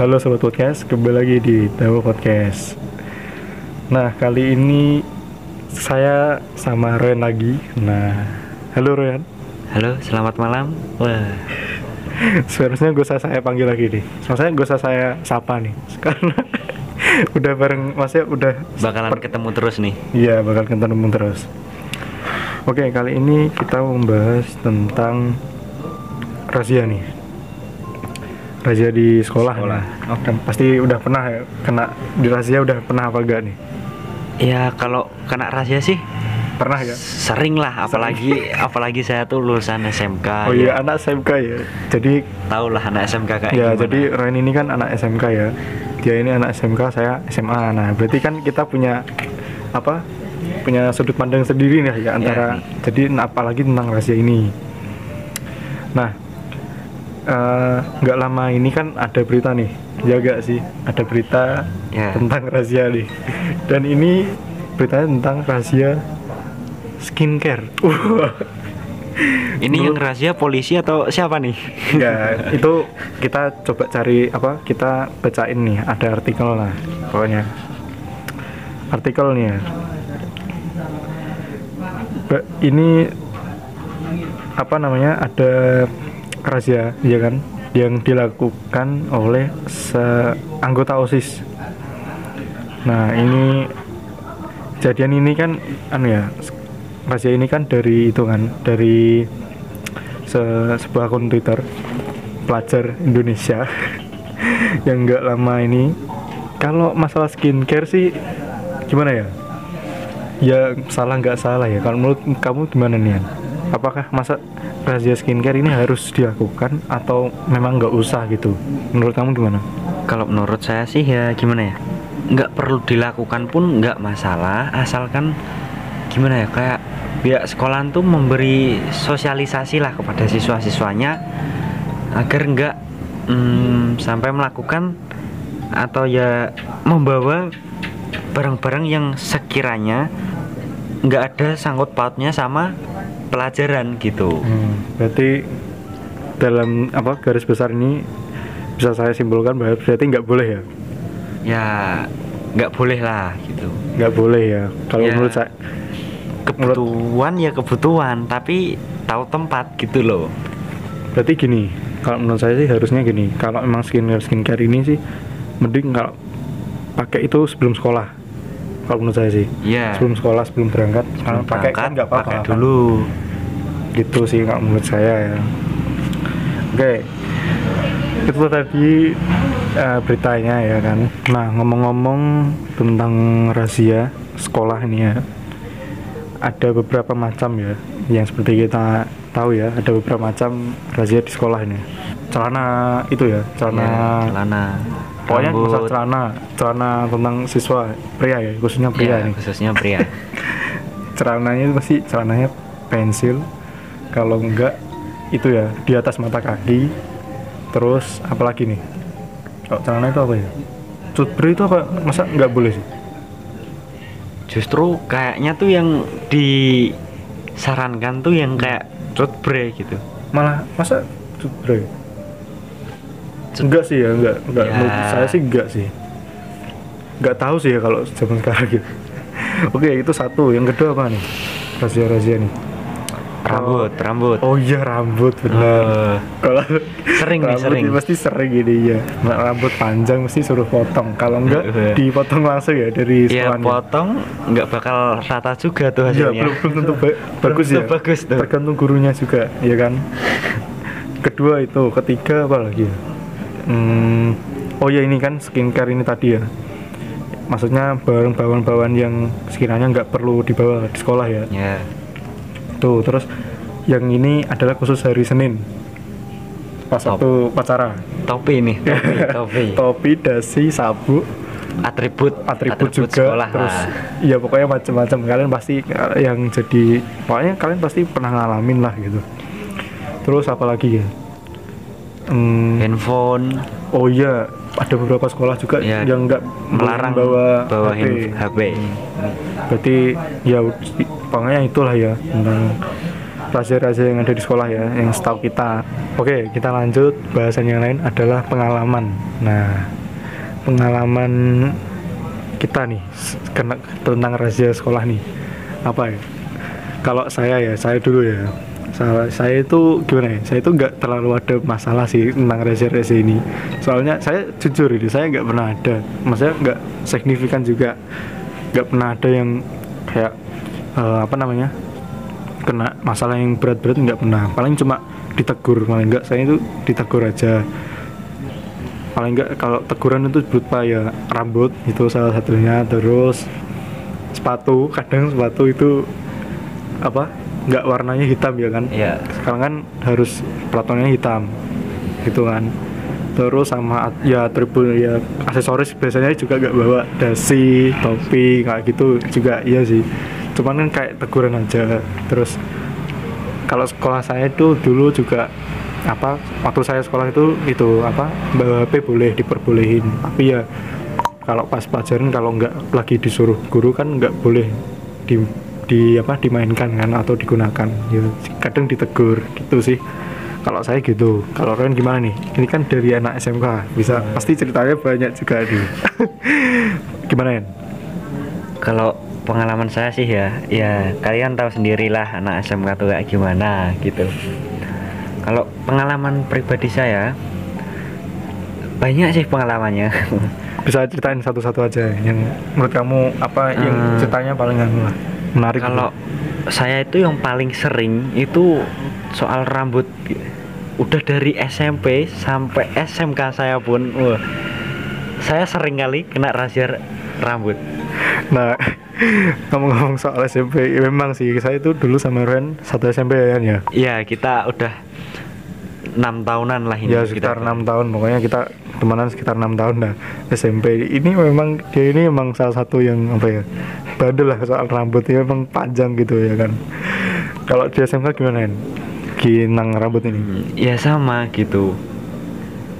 Halo Sobat Podcast, kembali lagi di Dawa Podcast. Nah, kali ini saya sama Royan lagi. Nah, halo Royan. Halo, selamat malam. Wah, Seharusnya usah saya panggil lagi nih. Maksudnya usah saya sapa nih. Karena udah bareng, maksudnya udah bakalan ketemu terus nih. Iya, bakal ketemu terus. Oke, kali ini kita membahas tentang razia nih Razia di sekolah, Sekolah. nih. Dan pasti udah pernah ya kena di razia udah pernah apa enggak nih? Ya kalau kena rahasia sih Pernah ya? sering lah, apalagi apalagi saya tuh lulusan SMK. Oh iya, anak SMK ya. Jadi Tahu lah anak SMK kayak ya, gimana. jadi Ryan ini kan anak SMK ya. Dia ini anak SMK, saya SMA. Nah, berarti kan kita punya apa? Punya sudut pandang sendiri nih ya antara jadi nah, apalagi tentang rahasia ini. Nah, eh, nggak lama ini kan ada berita nih, ya gak sih? Ada berita Ya. tentang rahasia nih. Dan ini beritanya tentang rahasia skincare. Ini yang rahasia polisi atau siapa nih? ya itu kita coba cari apa kita bacain nih ada artikel lah pokoknya artikel nih ya Ba- ini apa namanya ada razia ya kan? Yang dilakukan oleh se anggota osis. Nah ini kejadian ini kan anu ya razia ini kan dari itu kan dari se- sebuah akun Twitter pelajar Indonesia yang nggak lama ini. Kalau masalah skincare sih gimana ya? Ya salah nggak salah ya. Kalau menurut kamu gimana nih? Apakah masa razia skincare ini harus dilakukan atau memang nggak usah gitu menurut kamu gimana Kalau menurut saya sih ya gimana ya? Nggak perlu dilakukan pun nggak masalah, asalkan gimana ya kayak pihak sekolah tuh memberi sosialisasi lah kepada siswa-siswanya agar nggak mm, sampai melakukan atau ya membawa barang-barang yang sekiranya nggak ada sangkut pautnya sama pelajaran gitu. Hmm, berarti dalam apa garis besar ini bisa saya simpulkan bahwa berarti nggak boleh ya Ya nggak boleh lah gitu. nggak boleh ya kalau Ya. menurut saya kebutuhan ya kebutuhan tapi tahu tempat gitu loh Berarti gini, kalau menurut saya sih harusnya gini. Kalau emang skincare skincare ini sih, mending kalau pakai itu sebelum sekolah. Kalau menurut saya sih, Iya. sebelum sekolah sebelum berangkat, kalau pakai kan nggak apa-apa. pakai kan. dulu Gitu sih kalau menurut saya ya. Oke, itu tadi eh, beritanya ya kan. Nah ngomong-ngomong tentang rahasia sekolah ini ya, ada beberapa macam ya yang seperti kita tahu ya ada beberapa macam razia di sekolah ini celana itu ya celana Ya, celana pokoknya rambut. masalah celana celana tentang siswa pria ya khususnya pria Iya, nih. khususnya pria. Celananya itu pasti celananya pensil. Kalau enggak itu ya di atas mata kaki. Terus apalagi nih? Kalau celana itu apa ya? Cutbri itu apa? Masa nggak boleh sih? Justru kayaknya tuh yang disarankan tuh yang kayak bre gitu. Malah masa cutbri Cut- enggak sih ya enggak enggak. Ya. menurut saya sih enggak sih. Enggak tahu sih ya kalau zaman sekarang gitu. Oke itu satu. Yang kedua apa nih? Rahasia rahasia nih. Rambut rambut. Oh iya rambut benar. Eh, kalau sering nih rambut sering. ini pasti sering ini ya Nah, rambut panjang mesti suruh potong. Kalau enggak Iya. dipotong langsung ya dari ya sekolahnya potong nggak bakal rata juga tuh Iya, hasilnya. belum, belum tentu ba- bagus ya. bagus tuh. tergantung gurunya juga ya kan? Kedua itu ketiga apa lagi ya hmm, oh ya ini kan skincare ini tadi ya. Maksudnya bawaan-bawaan yang sekiranya nggak perlu dibawa di sekolah ya? Ya tuh terus yang ini adalah khusus hari Senin. Pas Top. waktu upacara. Topi nih topi topi. Topi dasi sabuk atribut atribut, juga sekolah terus lah. ya pokoknya macam-macam. Kalian pasti yang jadi pokoknya kalian pasti pernah ngalamin lah gitu. Terus apa lagi ya Hmm, handphone. Oh iya ada beberapa sekolah juga Ya, yang nggak melarang bawa bawa HP. HP. berarti ya pokoknya itulah ya tentang rahasia-rahasia yang ada di sekolah ya yang setahu kita. Oke kita lanjut. Bahasan yang lain adalah pengalaman. Nah pengalaman kita nih kena tentang rahasia sekolah nih. Apa ya? Kalau saya ya saya dulu ya saya, saya itu gimana ya saya itu nggak terlalu ada masalah sih tentang rahasia-rahasia ini. Soalnya saya jujur ini saya nggak pernah ada. Maksudnya nggak signifikan juga. Nggak pernah ada yang kayak eh, apa namanya kena masalah yang berat-berat nggak pernah. Paling cuma ditegur paling nggak saya itu ditegur aja. Paling nggak kalau teguran itu berupa ya rambut itu salah satunya. Terus sepatu kadang sepatu itu apa nggak warnanya hitam ya kan? Iya. sekarang kan harus pelatonnya hitam gitu kan. Terus sama ya atribut ya aksesoris biasanya juga nggak bawa dasi topi kayak gitu juga iya sih. Cuman kan kayak teguran aja. Terus kalau sekolah saya itu dulu juga apa waktu saya sekolah itu itu apa bawa HP boleh diperbolehin. Tapi ya kalau pas pelajaran kalau nggak lagi disuruh guru kan nggak boleh di di apa dimainkan kan atau digunakan. Ya kadang ditegur gitu sih. Kalau saya gitu. Kalau kalian gimana nih? Ini kan dari anak SMK bisa pasti ceritanya banyak juga nih. Gimana ya Kalau pengalaman saya sih ya, ya kalian tahu sendirilah anak SMK tuh kayak gimana gitu. Kalau pengalaman pribadi saya banyak sih pengalamannya. bisa ceritain satu-satu aja yang menurut kamu apa yang Hmm. ceritanya paling anu lah, menarik Kalau saya itu yang paling sering itu soal rambut. Udah dari SMP sampai SMK saya pun, wah, saya sering kali kena rahasia rambut. Nah, ngomong-ngomong soal SMP, memang sih saya itu dulu sama Ren satu SMP ya ya. Iya, kita udah enam tahunan lah ini. Ya kita. sekitar enam tahun, pokoknya kita temenan sekitar enam tahun dah SMP. Ini memang dia ini memang salah satu yang apa ya bandel lah soal rambutnya memang panjang gitu ya kan. Kalau di SMK gimana Yan? Ginang rambut ini? Hmm, ya sama gitu.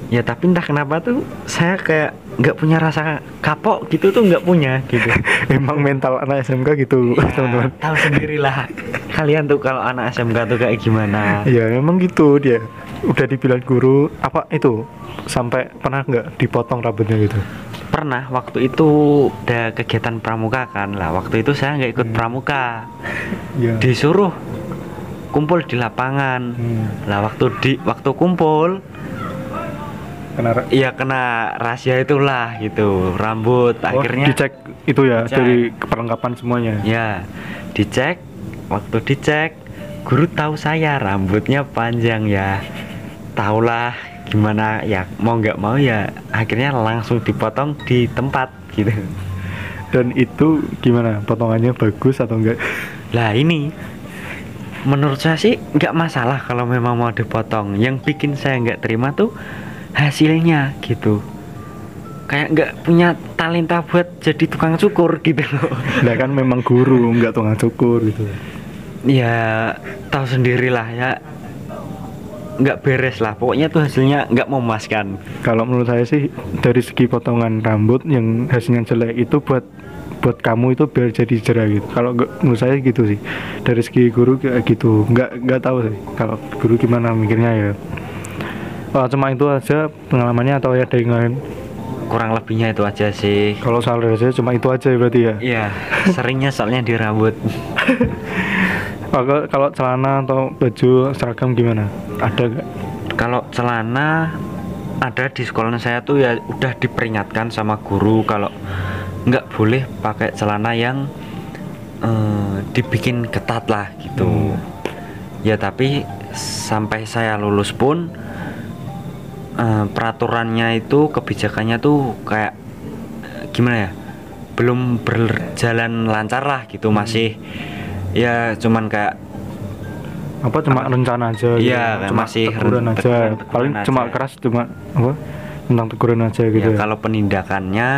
Ya tapi entah kenapa tuh saya kayak nggak punya rasa kapok gitu tuh nggak punya gitu. Emang mental anak SMK gitu Ya, teman-teman. tahu sendirilah kalian tuh kalau anak SMK tuh kayak gimana. Iya memang gitu dia. Udah dibilang guru apa itu sampai pernah nggak dipotong rambutnya gitu? Pernah waktu itu ada kegiatan pramuka kan lah. Waktu itu saya nggak ikut Hmm. pramuka. Iya. Disuruh kumpul di lapangan. Hmm. Lah waktu di waktu kumpul Kena ya kena rahasia itulah gitu rambut Oh, akhirnya dicek itu ya Dicek. dari perlengkapan semuanya. Ya, dicek. Waktu dicek, guru tahu saya rambutnya panjang ya. Taulah gimana ya mau nggak mau ya akhirnya langsung dipotong di tempat gitu. Dan itu gimana? Potongannya bagus atau enggak? Lah ini menurut saya sih nggak masalah kalau memang mau dipotong. Yang bikin saya nggak terima tuh hasilnya gitu. Kayak nggak punya talenta buat jadi tukang cukur gitu loh. Lah kan memang guru, enggak tukang cukur gitu. ya tahu sendirilah ya nggak beres lah pokoknya tuh hasilnya nggak memuaskan Kalau menurut saya sih dari segi potongan rambut yang hasilnya jelek itu buat buat kamu itu biar jadi jerah gitu. Kalau menurut saya gitu sih. Dari segi guru kayak gitu. Nggak nggak tahu sih. Kalau guru gimana mikirnya ya. Oh, cuma itu aja pengalamannya atau ya ada yang lain? kurang lebihnya itu aja sih Kalau soal rahasia cuma itu aja berarti ya. Iya seringnya soalnya di rambut kalau- kalau celana atau baju seragam gimana? Ada nggak? kalau celana ada di sekolah saya tuh ya udah diperingatkan sama guru kalau nggak boleh pakai celana yang eh, dibikin ketat lah gitu Hmm. ya tapi sampai saya lulus pun eh, peraturannya itu kebijakannya tuh kayak gimana ya belum berjalan lancar lah gitu masih ya cuman kayak apa cuma rencana aja gitu. Iya, cuma masih teguran aja teguran- paling teguran cuma aja. keras cuma apa tentang teguran aja gitu ya ya. kalau penindakannya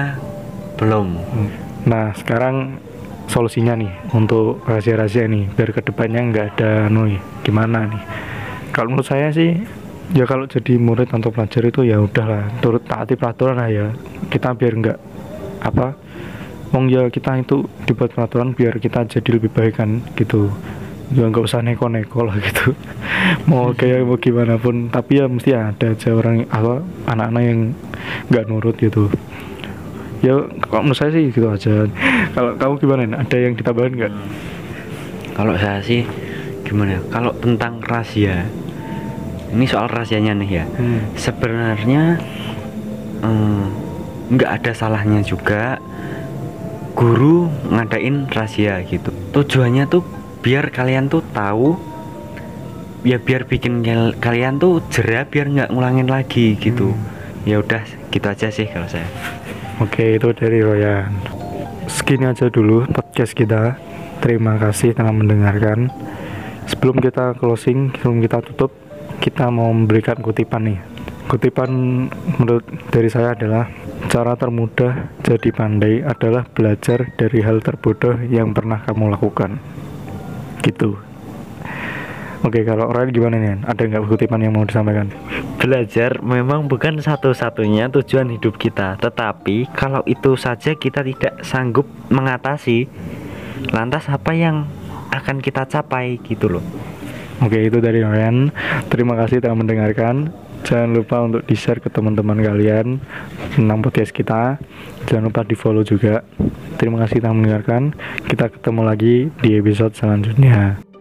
belum Hmm. nah sekarang solusinya nih untuk rahasia-rahasia nih biar ke depannya nggak ada anu ya, gimana nih kalau menurut saya sih ya kalau jadi murid atau pelajar itu ya udahlah turut taati peraturan lah ya kita biar nggak apa Wong ya kita itu dibuat peraturan biar kita jadi lebih baik kan gitu ya nggak usah neko-neko lah gitu mau kayak mau gimana pun tapi ya mesti ada aja orang apa anak-anak yang nggak nurut gitu ya kalau menurut saya sih gitu aja kalau kamu gimana ada yang ditambahin nggak Kalau saya sih gimana? ya? Kalau tentang rahasia, ini soal rahasianya nih ya. Hmm. Sebenarnya eh, nggak ada salahnya juga guru ngadain rahasia gitu. Tujuannya tuh biar kalian tuh tahu, ya biar bikin kal- kalian tuh jerah biar nggak ngulangin lagi gitu. Ya udah gitu aja sih kalau saya. Oke, itu dari Royan. Segini aja dulu podcast kita. Terima kasih telah mendengarkan. Sebelum kita closing, sebelum kita tutup, kita mau memberikan kutipan nih. Kutipan menurut dari saya adalah cara termudah jadi pandai adalah belajar dari hal terbodoh yang pernah kamu lakukan. Gitu. Oke, kalau Ryan gimana nih? Ada nggak kutipan yang mau disampaikan? Belajar memang bukan satu-satunya tujuan hidup kita, tetapi kalau itu saja kita tidak sanggup mengatasi, lantas apa yang akan kita capai gitu loh. Oke itu dari Ryan Terima kasih telah mendengarkan Jangan lupa untuk di share ke teman-teman kalian Tentang podcast kita. Jangan lupa di follow juga. Terima kasih telah mendengarkan. Kita ketemu lagi di episode selanjutnya